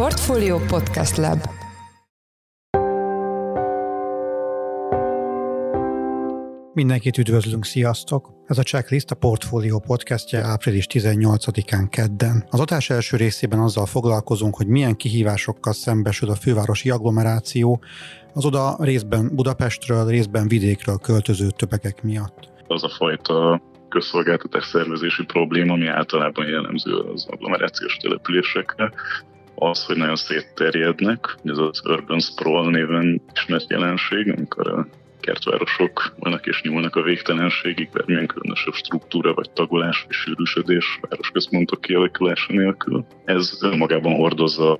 Portfolio Podcast Lab Mindenkit üdvözlünk, sziasztok! Ez a Checklist a Portfolio podcastje április 18-án kedden. Az adás első részében azzal foglalkozunk, hogy milyen kihívásokkal szembesül a fővárosi agglomeráció, az oda részben Budapestről, részben vidékről költöző tömegek miatt. Az a fajta közszolgáltatás szervezési probléma, ami általában jellemző az agglomerációs településekre, az, hogy nagyon szétterjednek, ez az urban sprawl néven ismert jelenség, amikor a kertvárosok vannak és nyúlnak a végtelenségig, bármilyen különösebb struktúra vagy tagolás vagy sűrűsödés városközpontok kialakulása nélkül. Ez önmagában hordozza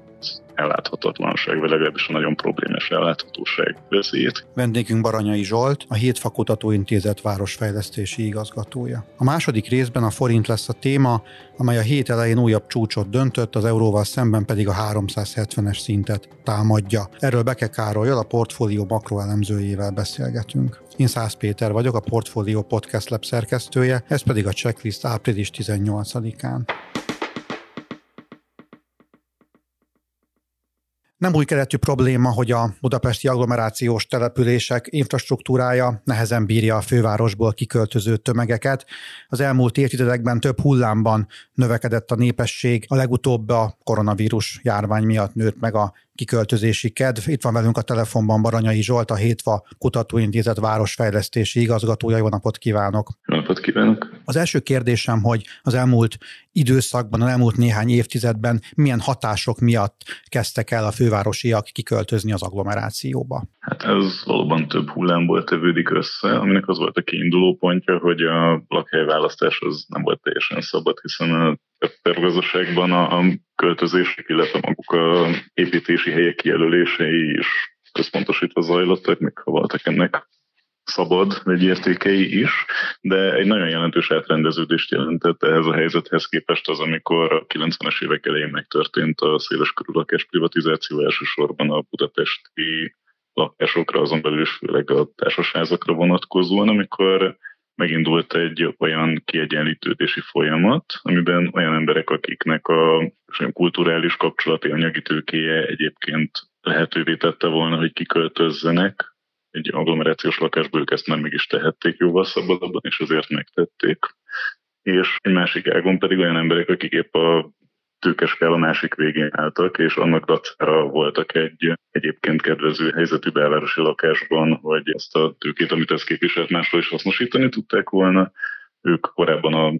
elláthatatlanság, vagy legalábbis a nagyon problémás elláthatóság veszélyét. Vendégünk Baranyai Zsolt, a Hétfa Kutatóintézet városfejlesztési igazgatója. A második részben a forint lesz a téma, amely a hét elején újabb csúcsot döntött, az euróval szemben pedig a 370-es szintet támadja. Erről Beke Károlyal, a portfólió makroelemzőjével beszélgetünk. Én Szász Péter vagyok, a Portfólió Podcast Lab szerkesztője, ez pedig a checklist április 18-án. Nem új keletű probléma, hogy a budapesti agglomerációs települések infrastruktúrája nehezen bírja a fővárosból kiköltöző tömegeket. Az elmúlt évtizedekben több hullámban növekedett a népesség, a legutóbb a koronavírus járvány miatt nőtt meg a kiköltözési kedv. Itt van velünk a telefonban Baranyai Zsolt, a Hétva Kutatóintézet városfejlesztési igazgatója. Jó napot kívánok! Jó napot kívánok! Az első kérdésem, hogy az elmúlt időszakban, az elmúlt néhány évtizedben milyen hatások miatt kezdtek el a fővárosiak kiköltözni az agglomerációba? Hát ez valóban több hullámból tevődik össze, aminek az volt a kiinduló pontja, hogy a lakhelyválasztás az nem volt teljesen szabad, hiszen a tervgazdaságban a költözések, illetve maguk a építési helyek kijelölései is központosítva zajlottak, még ha voltak ennek szabad értékei is, de egy nagyon jelentős átrendeződést jelentett ehhez a helyzethez képest az, amikor a 90-es évek elején megtörtént a széles körül lakás privatizáció elsősorban a budapesti lakásokra, azon belül is főleg a társasházakra vonatkozóan, amikor megindult egy olyan kiegyenlítődési folyamat, amiben olyan emberek, akiknek a kulturális kapcsolati anyagi tőkéje egyébként lehetővé tette volna, hogy kiköltözzenek, egy agglomerációs lakásból ők ezt már meg is tehették jóval szabadabban, és azért megtették. És egy másik ágon pedig olyan emberek, akik épp a tőkeskála másik végén álltak, és annak dacára voltak egy egyébként kedvező helyzetű belvárosi lakásban, hogy ezt a tőkét, amit ez képviselt, máshol is hasznosítani tudták volna. Ők korábban a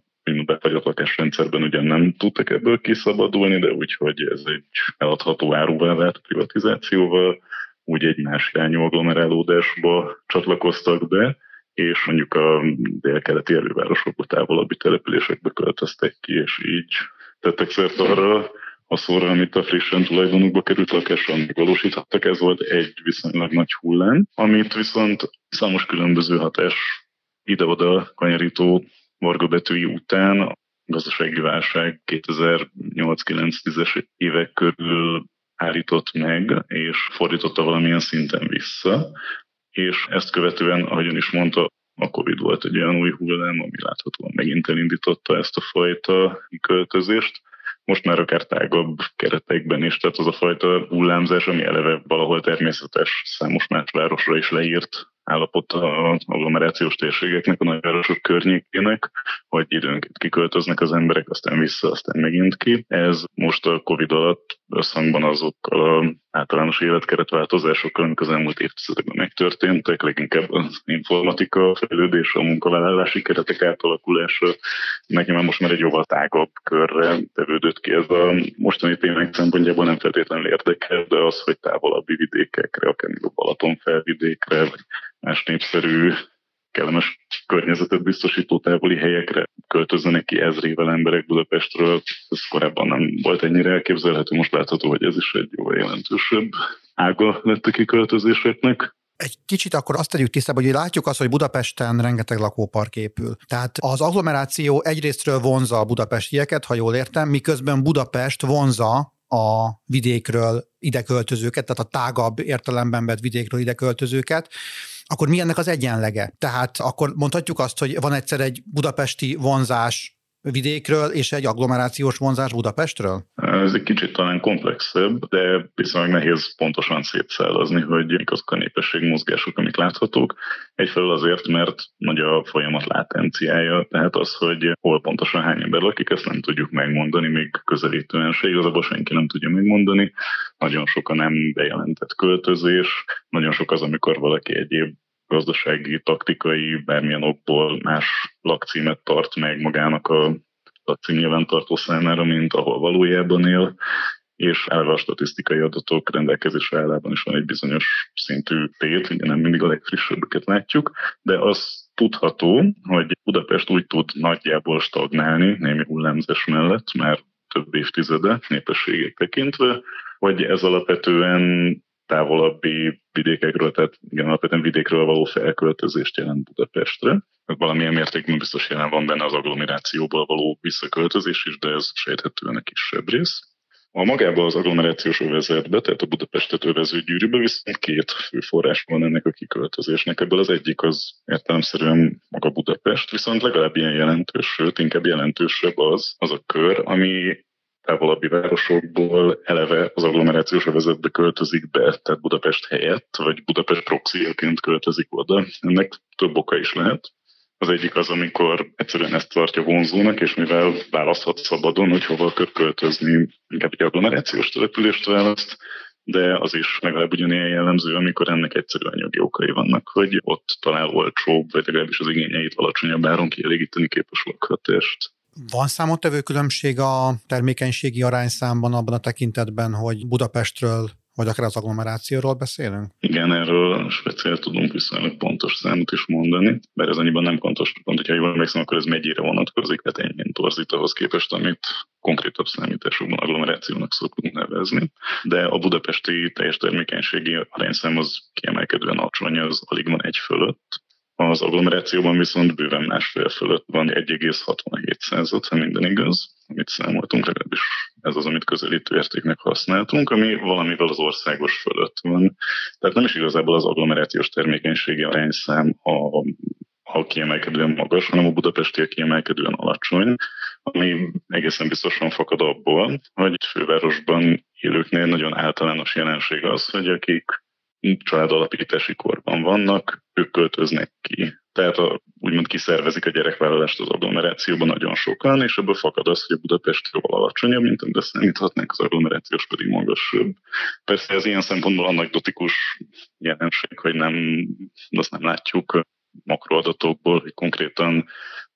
befagyott lakásrendszerben ugyan nem tudtak ebből kiszabadulni, de úgy, hogy ez egy eladható áruvá vált privatizációval, úgy egy más irányú agglomerálódásba csatlakoztak be, és mondjuk a dél-keleti elővárosokba távolabbi településekbe költöztek ki, és így tettek szert arra a szóra, amit a frissen tulajdonukba került lakáson megvalósíthattak. Ez volt egy viszonylag nagy hullám, amit viszont számos különböző hatás ide-oda kanyarító betűi után gazdasági válság 2008-9-10-es évek körül állított meg, és fordította valamilyen szinten vissza, és ezt követően, ahogyan is mondta, a Covid volt egy olyan új hullám, ami láthatóan megint elindította ezt a fajta költözést. Most már akár tágabb keretekben is, tehát az a fajta hullámzás, ami eleve valahol természetes számos más városra is leírt állapot az agglomerációs térségeknek, a nagyvárosok környékének, hogy időnként kiköltöznek az emberek, aztán vissza, aztán megint ki. Ez most a Covid alatt összhangban azokkal a általános életkeretváltozásokkal, amik az elmúlt évtizedekben megtörténtek, leginkább az informatika fejlődés, a munkavállalási keretek átalakulása, nekem már most már egy jóval tágabb körre tevődött ki. Ez a mostani témák szempontjából nem feltétlenül érdekel, de az, hogy távolabbi vidékekre, akár a Balaton felvidékre, vagy más népszerű kellemes környezetet biztosító távoli helyekre költözzenek ki ezrével emberek Budapestről. Ez korábban nem volt ennyire elképzelhető, most látható, hogy ez is egy jóval jelentősebb ága lett a kiköltözéseknek. Egy kicsit akkor azt tegyük tisztába, hogy látjuk azt, hogy Budapesten rengeteg lakópark épül. Tehát az agglomeráció egyrésztről vonza a budapestieket, ha jól értem, miközben Budapest vonza a vidékről ide költözőket, tehát a tágabb értelemben vett vidékről ide költözőket akkor mi ennek az egyenlege? Tehát akkor mondhatjuk azt, hogy van egyszer egy budapesti vonzás vidékről és egy agglomerációs vonzás Budapestről? Ez egy kicsit talán komplexebb, de viszonylag nehéz pontosan szétszállazni, hogy mik azok a népességmozgások, amik láthatók. Egyfelől azért, mert nagy a folyamat látenciája, tehát az, hogy hol pontosan hány ember lakik, ezt nem tudjuk megmondani, még közelítően se, igazából senki nem tudja megmondani. Nagyon sok a nem bejelentett költözés, nagyon sok az, amikor valaki egyéb gazdasági, taktikai, bármilyen okból más lakcímet tart meg magának a lakcím nyilvántartó számára, mint ahol valójában él, és elve a statisztikai adatok rendelkezésre állában is van egy bizonyos szintű tét, ugye nem mindig a legfrissebbeket látjuk, de az tudható, hogy Budapest úgy tud nagyjából stagnálni némi hullámzás mellett, már több évtizede népességek tekintve, hogy ez alapvetően távolabbi vidékekről, tehát igen, alapvetően vidékről való felköltözést jelent Budapestre. Valamilyen mértékben biztos jelen van benne az agglomerációból való visszaköltözés is, de ez sejthetően egy kisebb rész. A magában az agglomerációs övezetbe, tehát a Budapestet övező gyűrűbe viszont két fő forrás van ennek a kiköltözésnek. Ebből az egyik az értelemszerűen maga Budapest, viszont legalább ilyen jelentős, sőt inkább jelentősebb az, az a kör, ami távolabbi városokból eleve az agglomerációs övezetbe költözik be, tehát Budapest helyett, vagy Budapest proxiaként költözik oda. Ennek több oka is lehet. Az egyik az, amikor egyszerűen ezt tartja vonzónak, és mivel választhat szabadon, hogy hova akar költözni, inkább egy agglomerációs települést választ, de az is legalább ugyanilyen jellemző, amikor ennek egyszerűen anyagi okai vannak, hogy ott talál olcsóbb, vagy legalábbis az igényeit alacsonyabb áron kielégíteni képes lakhatást. Van számottevő különbség a termékenységi arányszámban abban a tekintetben, hogy Budapestről vagy akár az agglomerációról beszélünk? Igen, erről speciál tudunk viszonylag pontos számot is mondani, mert ez annyiban nem pontos, pont, hogyha jól emlékszem, akkor ez megyére vonatkozik, tehát ennyi torzít ahhoz képest, amit konkrétabb számításokban agglomerációnak szoktunk nevezni. De a budapesti teljes termékenységi arányszám az kiemelkedően alacsony, az alig van egy fölött, az agglomerációban viszont bőven másfél fölött van 1,67 század, ha minden igaz, amit számoltunk, legalábbis ez az, amit közelítő értéknek használtunk, ami valamivel az országos fölött van. Tehát nem is igazából az agglomerációs termékenységi arányszám a a kiemelkedően magas, hanem a budapesti kiemelkedően alacsony, ami egészen biztosan fakad abból, hogy fővárosban élőknél nagyon általános jelenség az, hogy akik családalapítási korban vannak, ők költöznek ki. Tehát a, úgymond kiszervezik a gyerekvállalást az agglomerációban nagyon sokan, és ebből fakad az, hogy a Budapest jóval alacsonyabb, mint amit számíthatnánk, az agglomerációs pedig magasabb. Persze ez ilyen szempontból anekdotikus jelenség, hogy nem, azt nem látjuk makroadatokból, hogy konkrétan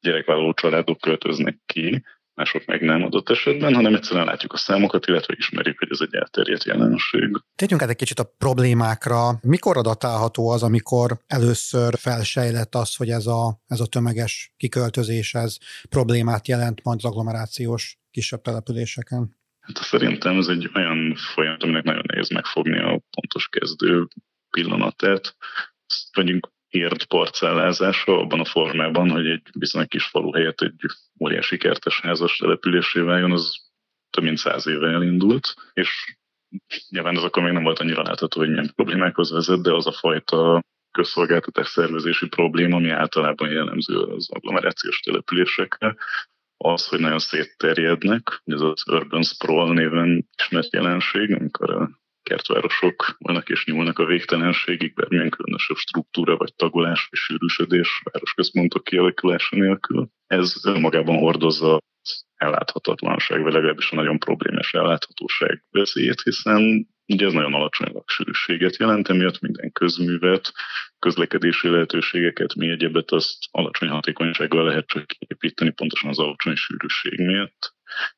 gyerekvállaló családok költöznek ki, mások meg nem adott esetben, hanem egyszerűen látjuk a számokat, illetve ismerjük, hogy ez egy elterjedt jelenség. Térjünk át egy kicsit a problémákra. Mikor adatálható az, amikor először felsejlett az, hogy ez a, ez a tömeges kiköltözés, ez problémát jelent majd az agglomerációs kisebb településeken? Hát szerintem ez egy olyan folyamat, aminek nagyon nehéz megfogni a pontos kezdő pillanatát. Ezt vagyunk ért parcellázása abban a formában, hogy egy viszonylag kis falu helyett egy óriási kertes házas településé váljon, az több mint száz éve elindult, és nyilván ez akkor még nem volt annyira látható, hogy milyen problémákhoz vezet, de az a fajta közszolgáltatás szervezési probléma, ami általában jellemző az agglomerációs településekre, az, hogy nagyon szétterjednek, ez az urban sprawl néven ismert jelenség, amikor kertvárosok vannak és nyúlnak a végtelenségig, bármilyen különösebb struktúra vagy tagolás vagy sűrűsödés városközpontok kialakulása nélkül. Ez önmagában hordozza elláthatatlanság, vagy legalábbis a nagyon problémás elláthatóság veszélyét, hiszen ugye ez nagyon alacsony laksűrűséget jelent, emiatt minden közművet, közlekedési lehetőségeket, mi egyebet azt alacsony hatékonysággal lehet csak építeni, pontosan az alacsony sűrűség miatt.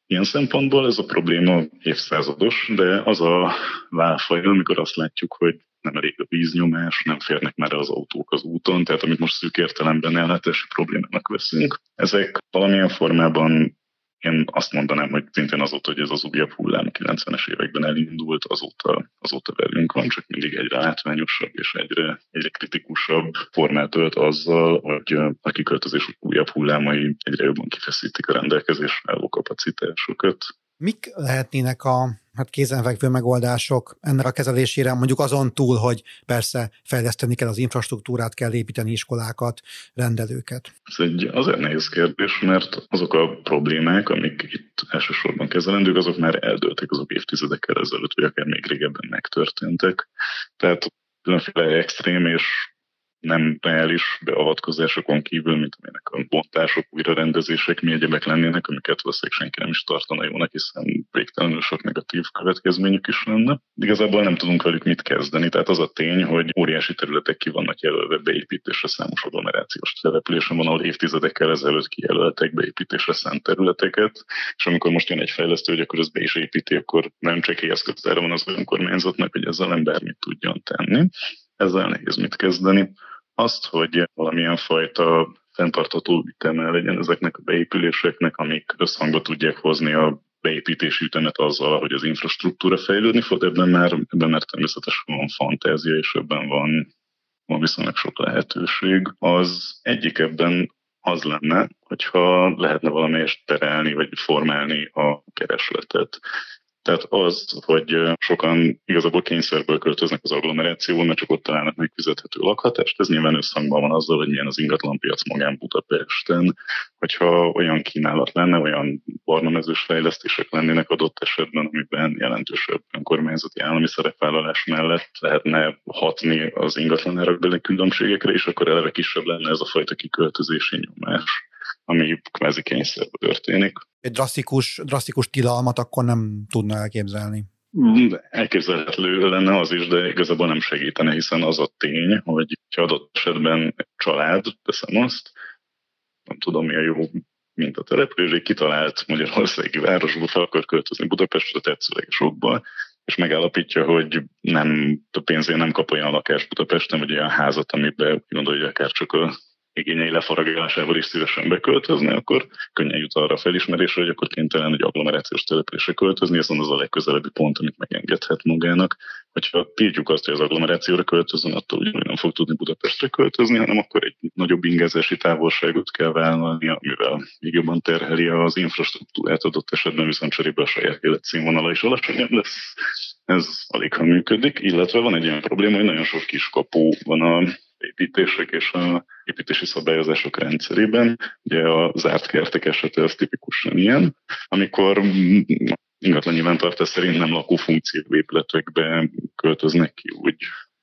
Ilyen szempontból ez a probléma évszázados, de az a válfaj, amikor azt látjuk, hogy nem elég a víznyomás, nem férnek már az autók az úton, tehát amit most szűk értelemben ellátási problémának veszünk, ezek valamilyen formában én azt mondanám, hogy szintén azóta, hogy ez az újabb hullám 90-es években elindult, azóta, azóta velünk van, csak mindig egyre látványosabb és egyre, egyre kritikusabb formát ölt azzal, hogy a kiköltözés újabb hullámai egyre jobban kifeszítik a rendelkezésre álló kapacitásokat. Mik lehetnének a hát kézenfekvő megoldások ennek a kezelésére, mondjuk azon túl, hogy persze fejleszteni kell az infrastruktúrát, kell építeni iskolákat, rendelőket? Ez egy azért nehéz kérdés, mert azok a problémák, amik itt elsősorban kezelendők, azok már eldőltek azok évtizedekkel ezelőtt, vagy akár még régebben megtörténtek. Tehát különféle extrém és nem reális beavatkozásokon kívül, mint amilyenek a bontások, újrarendezések, mi egyebek lennének, amiket valószínűleg senki nem is tartana jónak, hiszen végtelenül sok negatív következményük is lenne. Igazából nem tudunk velük mit kezdeni, tehát az a tény, hogy óriási területek ki vannak jelölve beépítésre számos agglomerációs településen van, ahol évtizedekkel ezelőtt kijelöltek beépítésre szánt területeket, és amikor most jön egy fejlesztő, hogy akkor az be is építi, akkor nem csak eszköztára van az önkormányzatnak, hogy ezzel nem bármit tudjon tenni. Ezzel nehéz mit kezdeni azt, hogy valamilyen fajta fenntartható üteme legyen ezeknek a beépüléseknek, amik összhangba tudják hozni a beépítési ütemet azzal, hogy az infrastruktúra fejlődni fog, ebben már, ebben már természetesen van fantázia, és ebben van, van viszonylag sok lehetőség. Az egyik ebben az lenne, hogyha lehetne valamelyest terelni, vagy formálni a keresletet. Tehát az, hogy sokan igazából kényszerből költöznek az agglomerációba, mert csak ott találnak megfizethető lakhatást, ez nyilván összhangban van azzal, hogy milyen az ingatlanpiac magán Budapesten. Hogyha olyan kínálat lenne, olyan barnamezős fejlesztések lennének adott esetben, amiben jelentősebb önkormányzati állami szerepvállalás mellett lehetne hatni az ingatlanárakbeli különbségekre, és akkor eleve kisebb lenne ez a fajta kiköltözési nyomás ami kvázi kényszerben történik. Egy drasztikus, drasztikus tilalmat akkor nem tudna elképzelni. Elképzelhető lenne az is, de igazából nem segítene, hiszen az a tény, hogy ha adott esetben egy család, teszem azt, nem tudom mi a jó mint a település, kitalált Magyarországi városba fel akar költözni Budapestre tetszőleges okból, és megállapítja, hogy nem, a pénzén nem kap olyan lakást Budapesten, vagy olyan házat, amiben úgy gondolja, hogy akár csak a igényei lefaragásával is szívesen beköltözni, akkor könnyen jut arra felismerésre, hogy akkor kénytelen egy agglomerációs településre költözni, ez az a legközelebbi pont, amit megengedhet magának. Hogyha tiltjuk azt, hogy az agglomerációra költözön, attól ugyanúgy nem fog tudni Budapestre költözni, hanem akkor egy nagyobb ingázási távolságot kell vállalni, amivel még jobban terheli az infrastruktúrát adott esetben, viszont cserébe a saját életszínvonala is alacsonyabb lesz. Ez alig ha működik, illetve van egy olyan probléma, hogy nagyon sok kis kapu van a építések és a építési szabályozások rendszerében. Ugye a zárt kertek esete az tipikusan ilyen, amikor ingatlan nyilvántartás szerint nem lakófunkció épületekbe költöznek ki úgy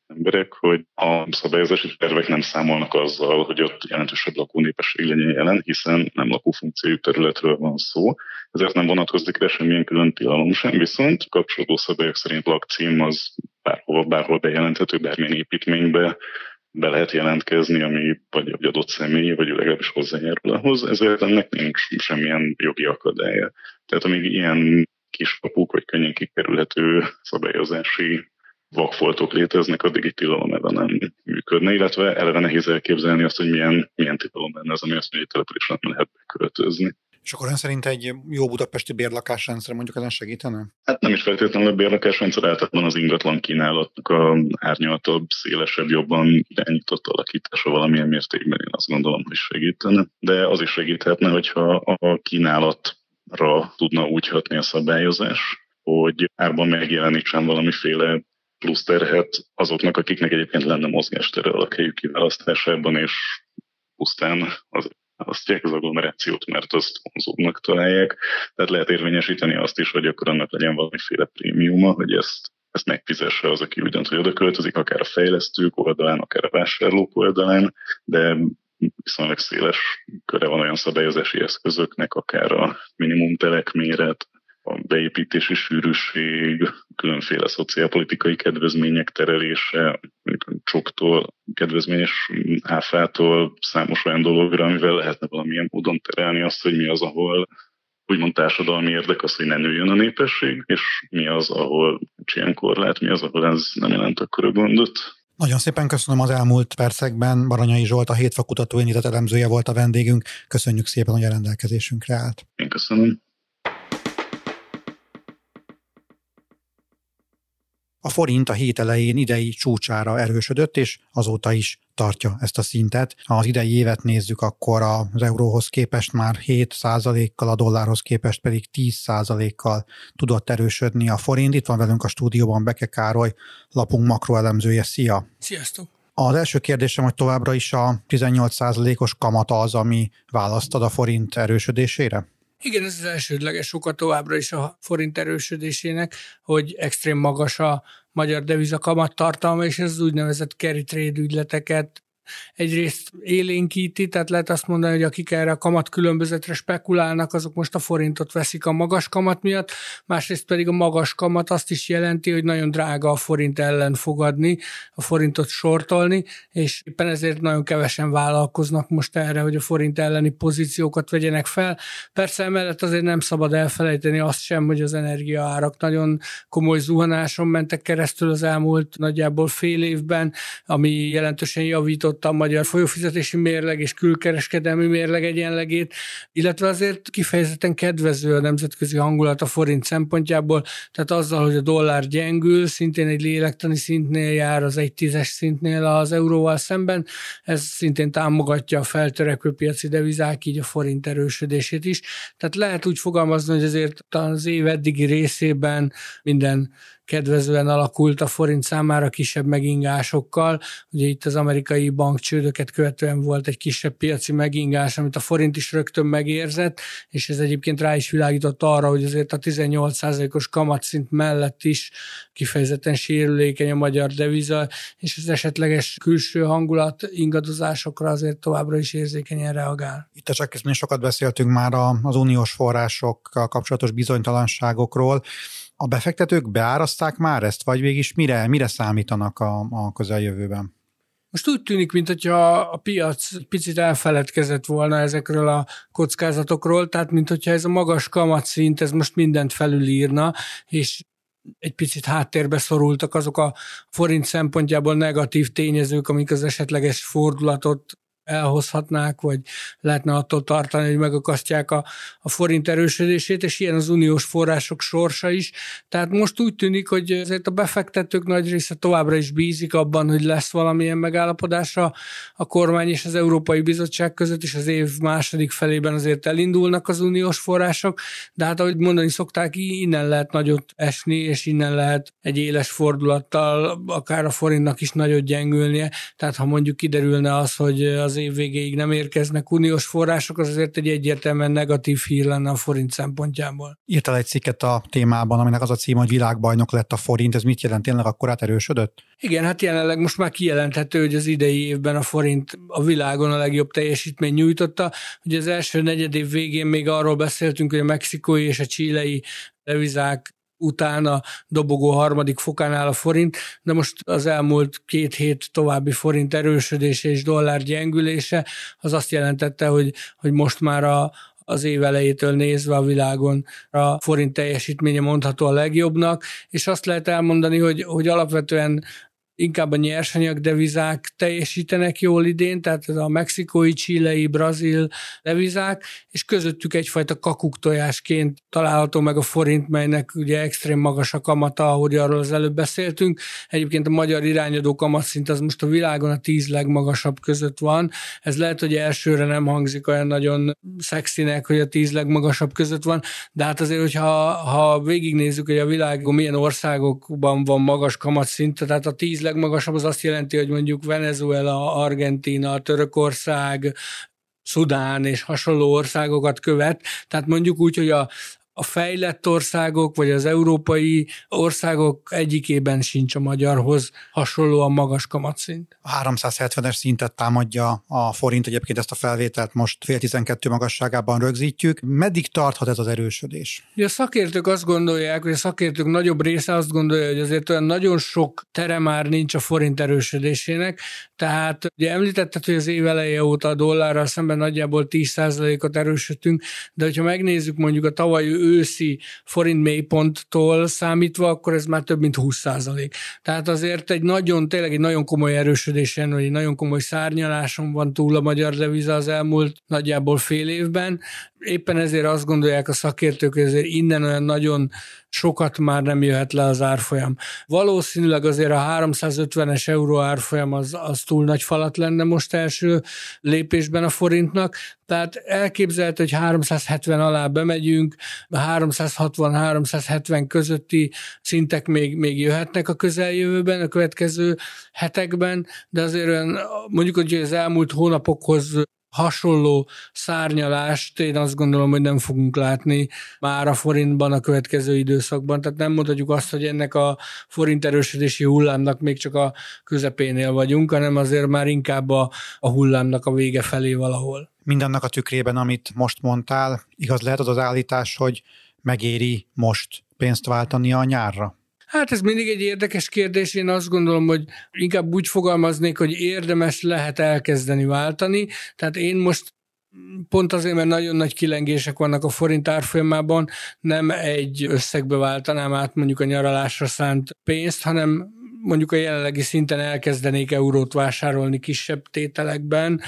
emberek, hogy a szabályozási tervek nem számolnak azzal, hogy ott jelentősebb lakónépesség legyen jelen, hiszen nem lakófunkciójú területről van szó, ezért nem vonatkozik rá semmilyen külön tilalom sem, viszont kapcsolódó szabályok szerint lakcím az bárhova, bárhol bejelenthető, bármilyen építménybe be lehet jelentkezni, ami vagy egy adott személy, vagy legalábbis hozzájárul ahhoz, ezért ennek nincs semmilyen jogi akadálya. Tehát amíg ilyen kiskapuk, vagy könnyen kikerülhető szabályozási vakfoltok léteznek, addig itt tilalom ebben nem működne, illetve eleve nehéz elképzelni azt, hogy milyen, milyen tilalom lenne az, ami azt mondja, hogy településen nem lehet beköltözni. És akkor ön szerint egy jó budapesti bérlakásrendszer mondjuk ezen segítene? Hát nem is feltétlenül a bérlakásrendszer, általában az ingatlan kínálatnak a árnyaltabb, szélesebb, jobban irányított alakítása valamilyen mértékben én azt gondolom, hogy segítene. De az is segíthetne, hogyha a kínálatra tudna úgy hatni a szabályozás, hogy árban megjelenítsen valamiféle plusz terhet azoknak, akiknek egyébként lenne mozgástere a lakhelyük kiválasztásában, és pusztán az választják az agglomerációt, mert azt vonzóbbnak találják. Tehát lehet érvényesíteni azt is, hogy akkor annak legyen valamiféle prémiuma, hogy ezt ezt megfizesse az, aki úgy dönt, hogy oda költözik, akár a fejlesztők oldalán, akár a vásárlók oldalán, de viszonylag széles köre van olyan szabályozási eszközöknek, akár a minimum telekméret, a beépítési sűrűség, különféle szociálpolitikai kedvezmények terelése, csoktól, kedvezményes áfától számos olyan dologra, amivel lehetne valamilyen módon terelni azt, hogy mi az, ahol úgymond társadalmi érdek az, hogy ne nőjön a népesség, és mi az, ahol ilyen korlát, mi az, ahol ez nem jelent akkor a gondot. Nagyon szépen köszönöm az elmúlt percekben. Baranyai Zsolt, a Hétfakutató Intézet elemzője volt a vendégünk. Köszönjük szépen, hogy a rendelkezésünkre állt. Én köszönöm. A forint a hét elején idei csúcsára erősödött, és azóta is tartja ezt a szintet. Ha az idei évet nézzük, akkor az euróhoz képest már 7 kal a dollárhoz képest pedig 10 kal tudott erősödni a forint. Itt van velünk a stúdióban Beke Károly, lapunk makroelemzője. Szia! Sziasztok! Az első kérdésem, hogy továbbra is a 18%-os kamata az, ami választad a forint erősödésére? Igen, ez az elsődleges oka továbbra is a forint erősödésének, hogy extrém magas a magyar deviza kamat tartalma, és ez az úgynevezett carry trade ügyleteket egyrészt élénkíti, tehát lehet azt mondani, hogy akik erre a kamat különbözetre spekulálnak, azok most a forintot veszik a magas kamat miatt, másrészt pedig a magas kamat azt is jelenti, hogy nagyon drága a forint ellen fogadni, a forintot sortolni, és éppen ezért nagyon kevesen vállalkoznak most erre, hogy a forint elleni pozíciókat vegyenek fel. Persze emellett azért nem szabad elfelejteni azt sem, hogy az energiaárak nagyon komoly zuhanáson mentek keresztül az elmúlt nagyjából fél évben, ami jelentősen javított javította a magyar folyófizetési mérleg és külkereskedelmi mérleg egyenlegét, illetve azért kifejezetten kedvező a nemzetközi hangulat a forint szempontjából, tehát azzal, hogy a dollár gyengül, szintén egy lélektani szintnél jár az egy tízes szintnél az euróval szemben, ez szintén támogatja a feltörekvő piaci devizák, így a forint erősödését is. Tehát lehet úgy fogalmazni, hogy azért az év eddigi részében minden kedvezően alakult a forint számára kisebb megingásokkal. Ugye itt az amerikai bankcsődöket követően volt egy kisebb piaci megingás, amit a forint is rögtön megérzett, és ez egyébként rá is világított arra, hogy azért a 18%-os kamatszint mellett is kifejezetten sérülékeny a magyar deviza, és az esetleges külső hangulat ingadozásokra azért továbbra is érzékenyen reagál. Itt a csak sokat beszéltünk már az uniós forrásokkal kapcsolatos bizonytalanságokról. A befektetők beáraszták már ezt, vagy végig mire, mire számítanak a, a közeljövőben? Most úgy tűnik, mintha a piac picit elfeledkezett volna ezekről a kockázatokról, tehát mintha ez a magas kamatszint, ez most mindent felülírna, és egy picit háttérbe szorultak azok a forint szempontjából negatív tényezők, amik az esetleges fordulatot elhozhatnák, vagy lehetne attól tartani, hogy megakasztják a, a forint erősödését, és ilyen az uniós források sorsa is. Tehát most úgy tűnik, hogy ezért a befektetők nagy része továbbra is bízik abban, hogy lesz valamilyen megállapodása a kormány és az Európai Bizottság között, és az év második felében azért elindulnak az uniós források, de hát ahogy mondani szokták, innen lehet nagyot esni, és innen lehet egy éles fordulattal akár a forintnak is nagyot gyengülnie. Tehát ha mondjuk kiderülne az, hogy az az év végéig nem érkeznek uniós források, az azért egy egyértelműen negatív hír lenne a forint szempontjából. Írtál egy cikket a témában, aminek az a cím, hogy világbajnok lett a forint. Ez mit jelent? Tényleg akkor erősödött? Igen, hát jelenleg most már kijelenthető, hogy az idei évben a forint a világon a legjobb teljesítmény nyújtotta. Ugye az első negyed év végén még arról beszéltünk, hogy a mexikói és a csílei devizák utána dobogó harmadik fokán áll a forint, de most az elmúlt két hét további forint erősödése és dollár gyengülése az azt jelentette, hogy, hogy most már a, az év elejétől nézve a világon a forint teljesítménye mondható a legjobbnak, és azt lehet elmondani, hogy, hogy alapvetően inkább a nyersanyag devizák teljesítenek jól idén, tehát ez a mexikói, csilei, brazil devizák, és közöttük egyfajta kakuktojásként található meg a forint, melynek ugye extrém magas a kamata, ahogy arról az előbb beszéltünk. Egyébként a magyar irányadó kamatszint az most a világon a tíz legmagasabb között van. Ez lehet, hogy elsőre nem hangzik olyan nagyon szexinek, hogy a tíz legmagasabb között van, de hát azért, hogyha ha végignézzük, hogy a világon milyen országokban van magas kamatszint, tehát a tíz legmagasabb az azt jelenti, hogy mondjuk Venezuela, Argentina, Törökország, Szudán és hasonló országokat követ. Tehát mondjuk úgy, hogy a, a fejlett országok, vagy az európai országok egyikében sincs a magyarhoz hasonlóan magas kamatszint. A 370-es szintet támadja a forint, egyébként ezt a felvételt most fél 12 magasságában rögzítjük. Meddig tarthat ez az erősödés? a szakértők azt gondolják, hogy a szakértők nagyobb része azt gondolja, hogy azért olyan nagyon sok tere már nincs a forint erősödésének, tehát ugye említetted, hogy az év eleje óta a dollárral szemben nagyjából 10%-ot erősödtünk, de hogyha megnézzük mondjuk a tavalyi őszi forint mélyponttól számítva, akkor ez már több mint 20 százalék. Tehát azért egy nagyon, tényleg egy nagyon komoly erősödésen, vagy egy nagyon komoly szárnyaláson van túl a magyar deviza az elmúlt nagyjából fél évben, éppen ezért azt gondolják a szakértők, hogy azért innen olyan nagyon sokat már nem jöhet le az árfolyam. Valószínűleg azért a 350-es euró árfolyam az, az túl nagy falat lenne most első lépésben a forintnak, tehát elképzelhető, hogy 370 alá bemegyünk, 360-370 közötti szintek még, még jöhetnek a közeljövőben, a következő hetekben, de azért olyan, mondjuk, hogy az elmúlt hónapokhoz hasonló szárnyalást én azt gondolom, hogy nem fogunk látni már a forintban a következő időszakban. Tehát nem mondhatjuk azt, hogy ennek a forint erősödési hullámnak még csak a közepénél vagyunk, hanem azért már inkább a, a hullámnak a vége felé valahol. Mindannak a tükrében, amit most mondtál, igaz lehet az az állítás, hogy megéri most pénzt váltani a nyárra? Hát ez mindig egy érdekes kérdés. Én azt gondolom, hogy inkább úgy fogalmaznék, hogy érdemes lehet elkezdeni váltani. Tehát én most pont azért, mert nagyon nagy kilengések vannak a forint árfolyamában, nem egy összegbe váltanám át mondjuk a nyaralásra szánt pénzt, hanem mondjuk a jelenlegi szinten elkezdenék eurót vásárolni kisebb tételekben,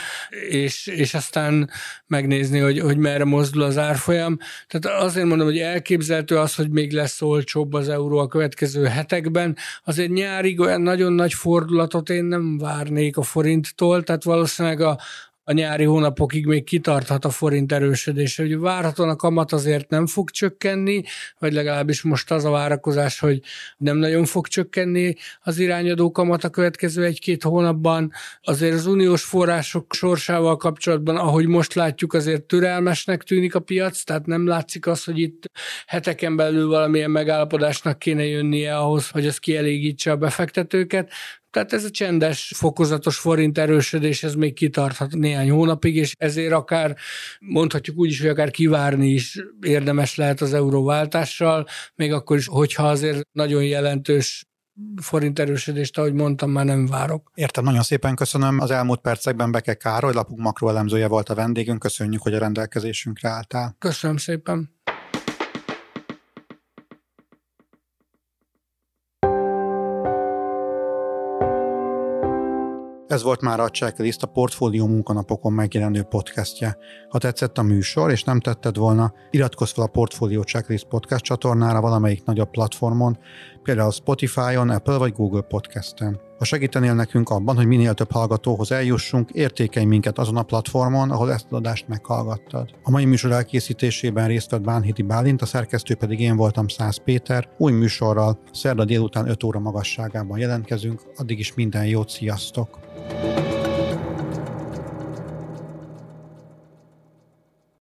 és, és aztán megnézni, hogy, hogy merre mozdul az árfolyam. Tehát azért mondom, hogy elképzelhető az, hogy még lesz olcsóbb az euró a következő hetekben. Azért nyárig olyan nagyon nagy fordulatot én nem várnék a forinttól, tehát valószínűleg a, a nyári hónapokig még kitarthat a forint erősödése. Ugye várhatóan a kamat azért nem fog csökkenni, vagy legalábbis most az a várakozás, hogy nem nagyon fog csökkenni az irányadó kamat a következő egy-két hónapban. Azért az uniós források sorsával kapcsolatban, ahogy most látjuk, azért türelmesnek tűnik a piac, tehát nem látszik az, hogy itt heteken belül valamilyen megállapodásnak kéne jönnie ahhoz, hogy ez kielégítse a befektetőket. Tehát ez a csendes, fokozatos forint erősödés, ez még kitarthat néhány hónapig, és ezért akár mondhatjuk úgy is, hogy akár kivárni is érdemes lehet az euróváltással, még akkor is, hogyha azért nagyon jelentős forint erősödést, ahogy mondtam, már nem várok. Értem, nagyon szépen köszönöm. Az elmúlt percekben Beke Károly, lapunk makroelemzője volt a vendégünk. Köszönjük, hogy a rendelkezésünkre álltál. Köszönöm szépen. Ez volt már a Checklist, a Portfólió munkanapokon megjelenő podcastje. Ha tetszett a műsor, és nem tetted volna, iratkozz fel a Portfólió Checklist podcast csatornára valamelyik nagyobb platformon, például Spotify-on, Apple vagy Google Podcast-en. Ha segítenél nekünk abban, hogy minél több hallgatóhoz eljussunk, értékelj minket azon a platformon, ahol ezt az adást meghallgattad. A mai műsor elkészítésében részt vett Bánhidi Bálint, a szerkesztő pedig én voltam Száz Péter. Új műsorral szerda délután 5 óra magasságában jelentkezünk, addig is minden jót, sziasztok! thank you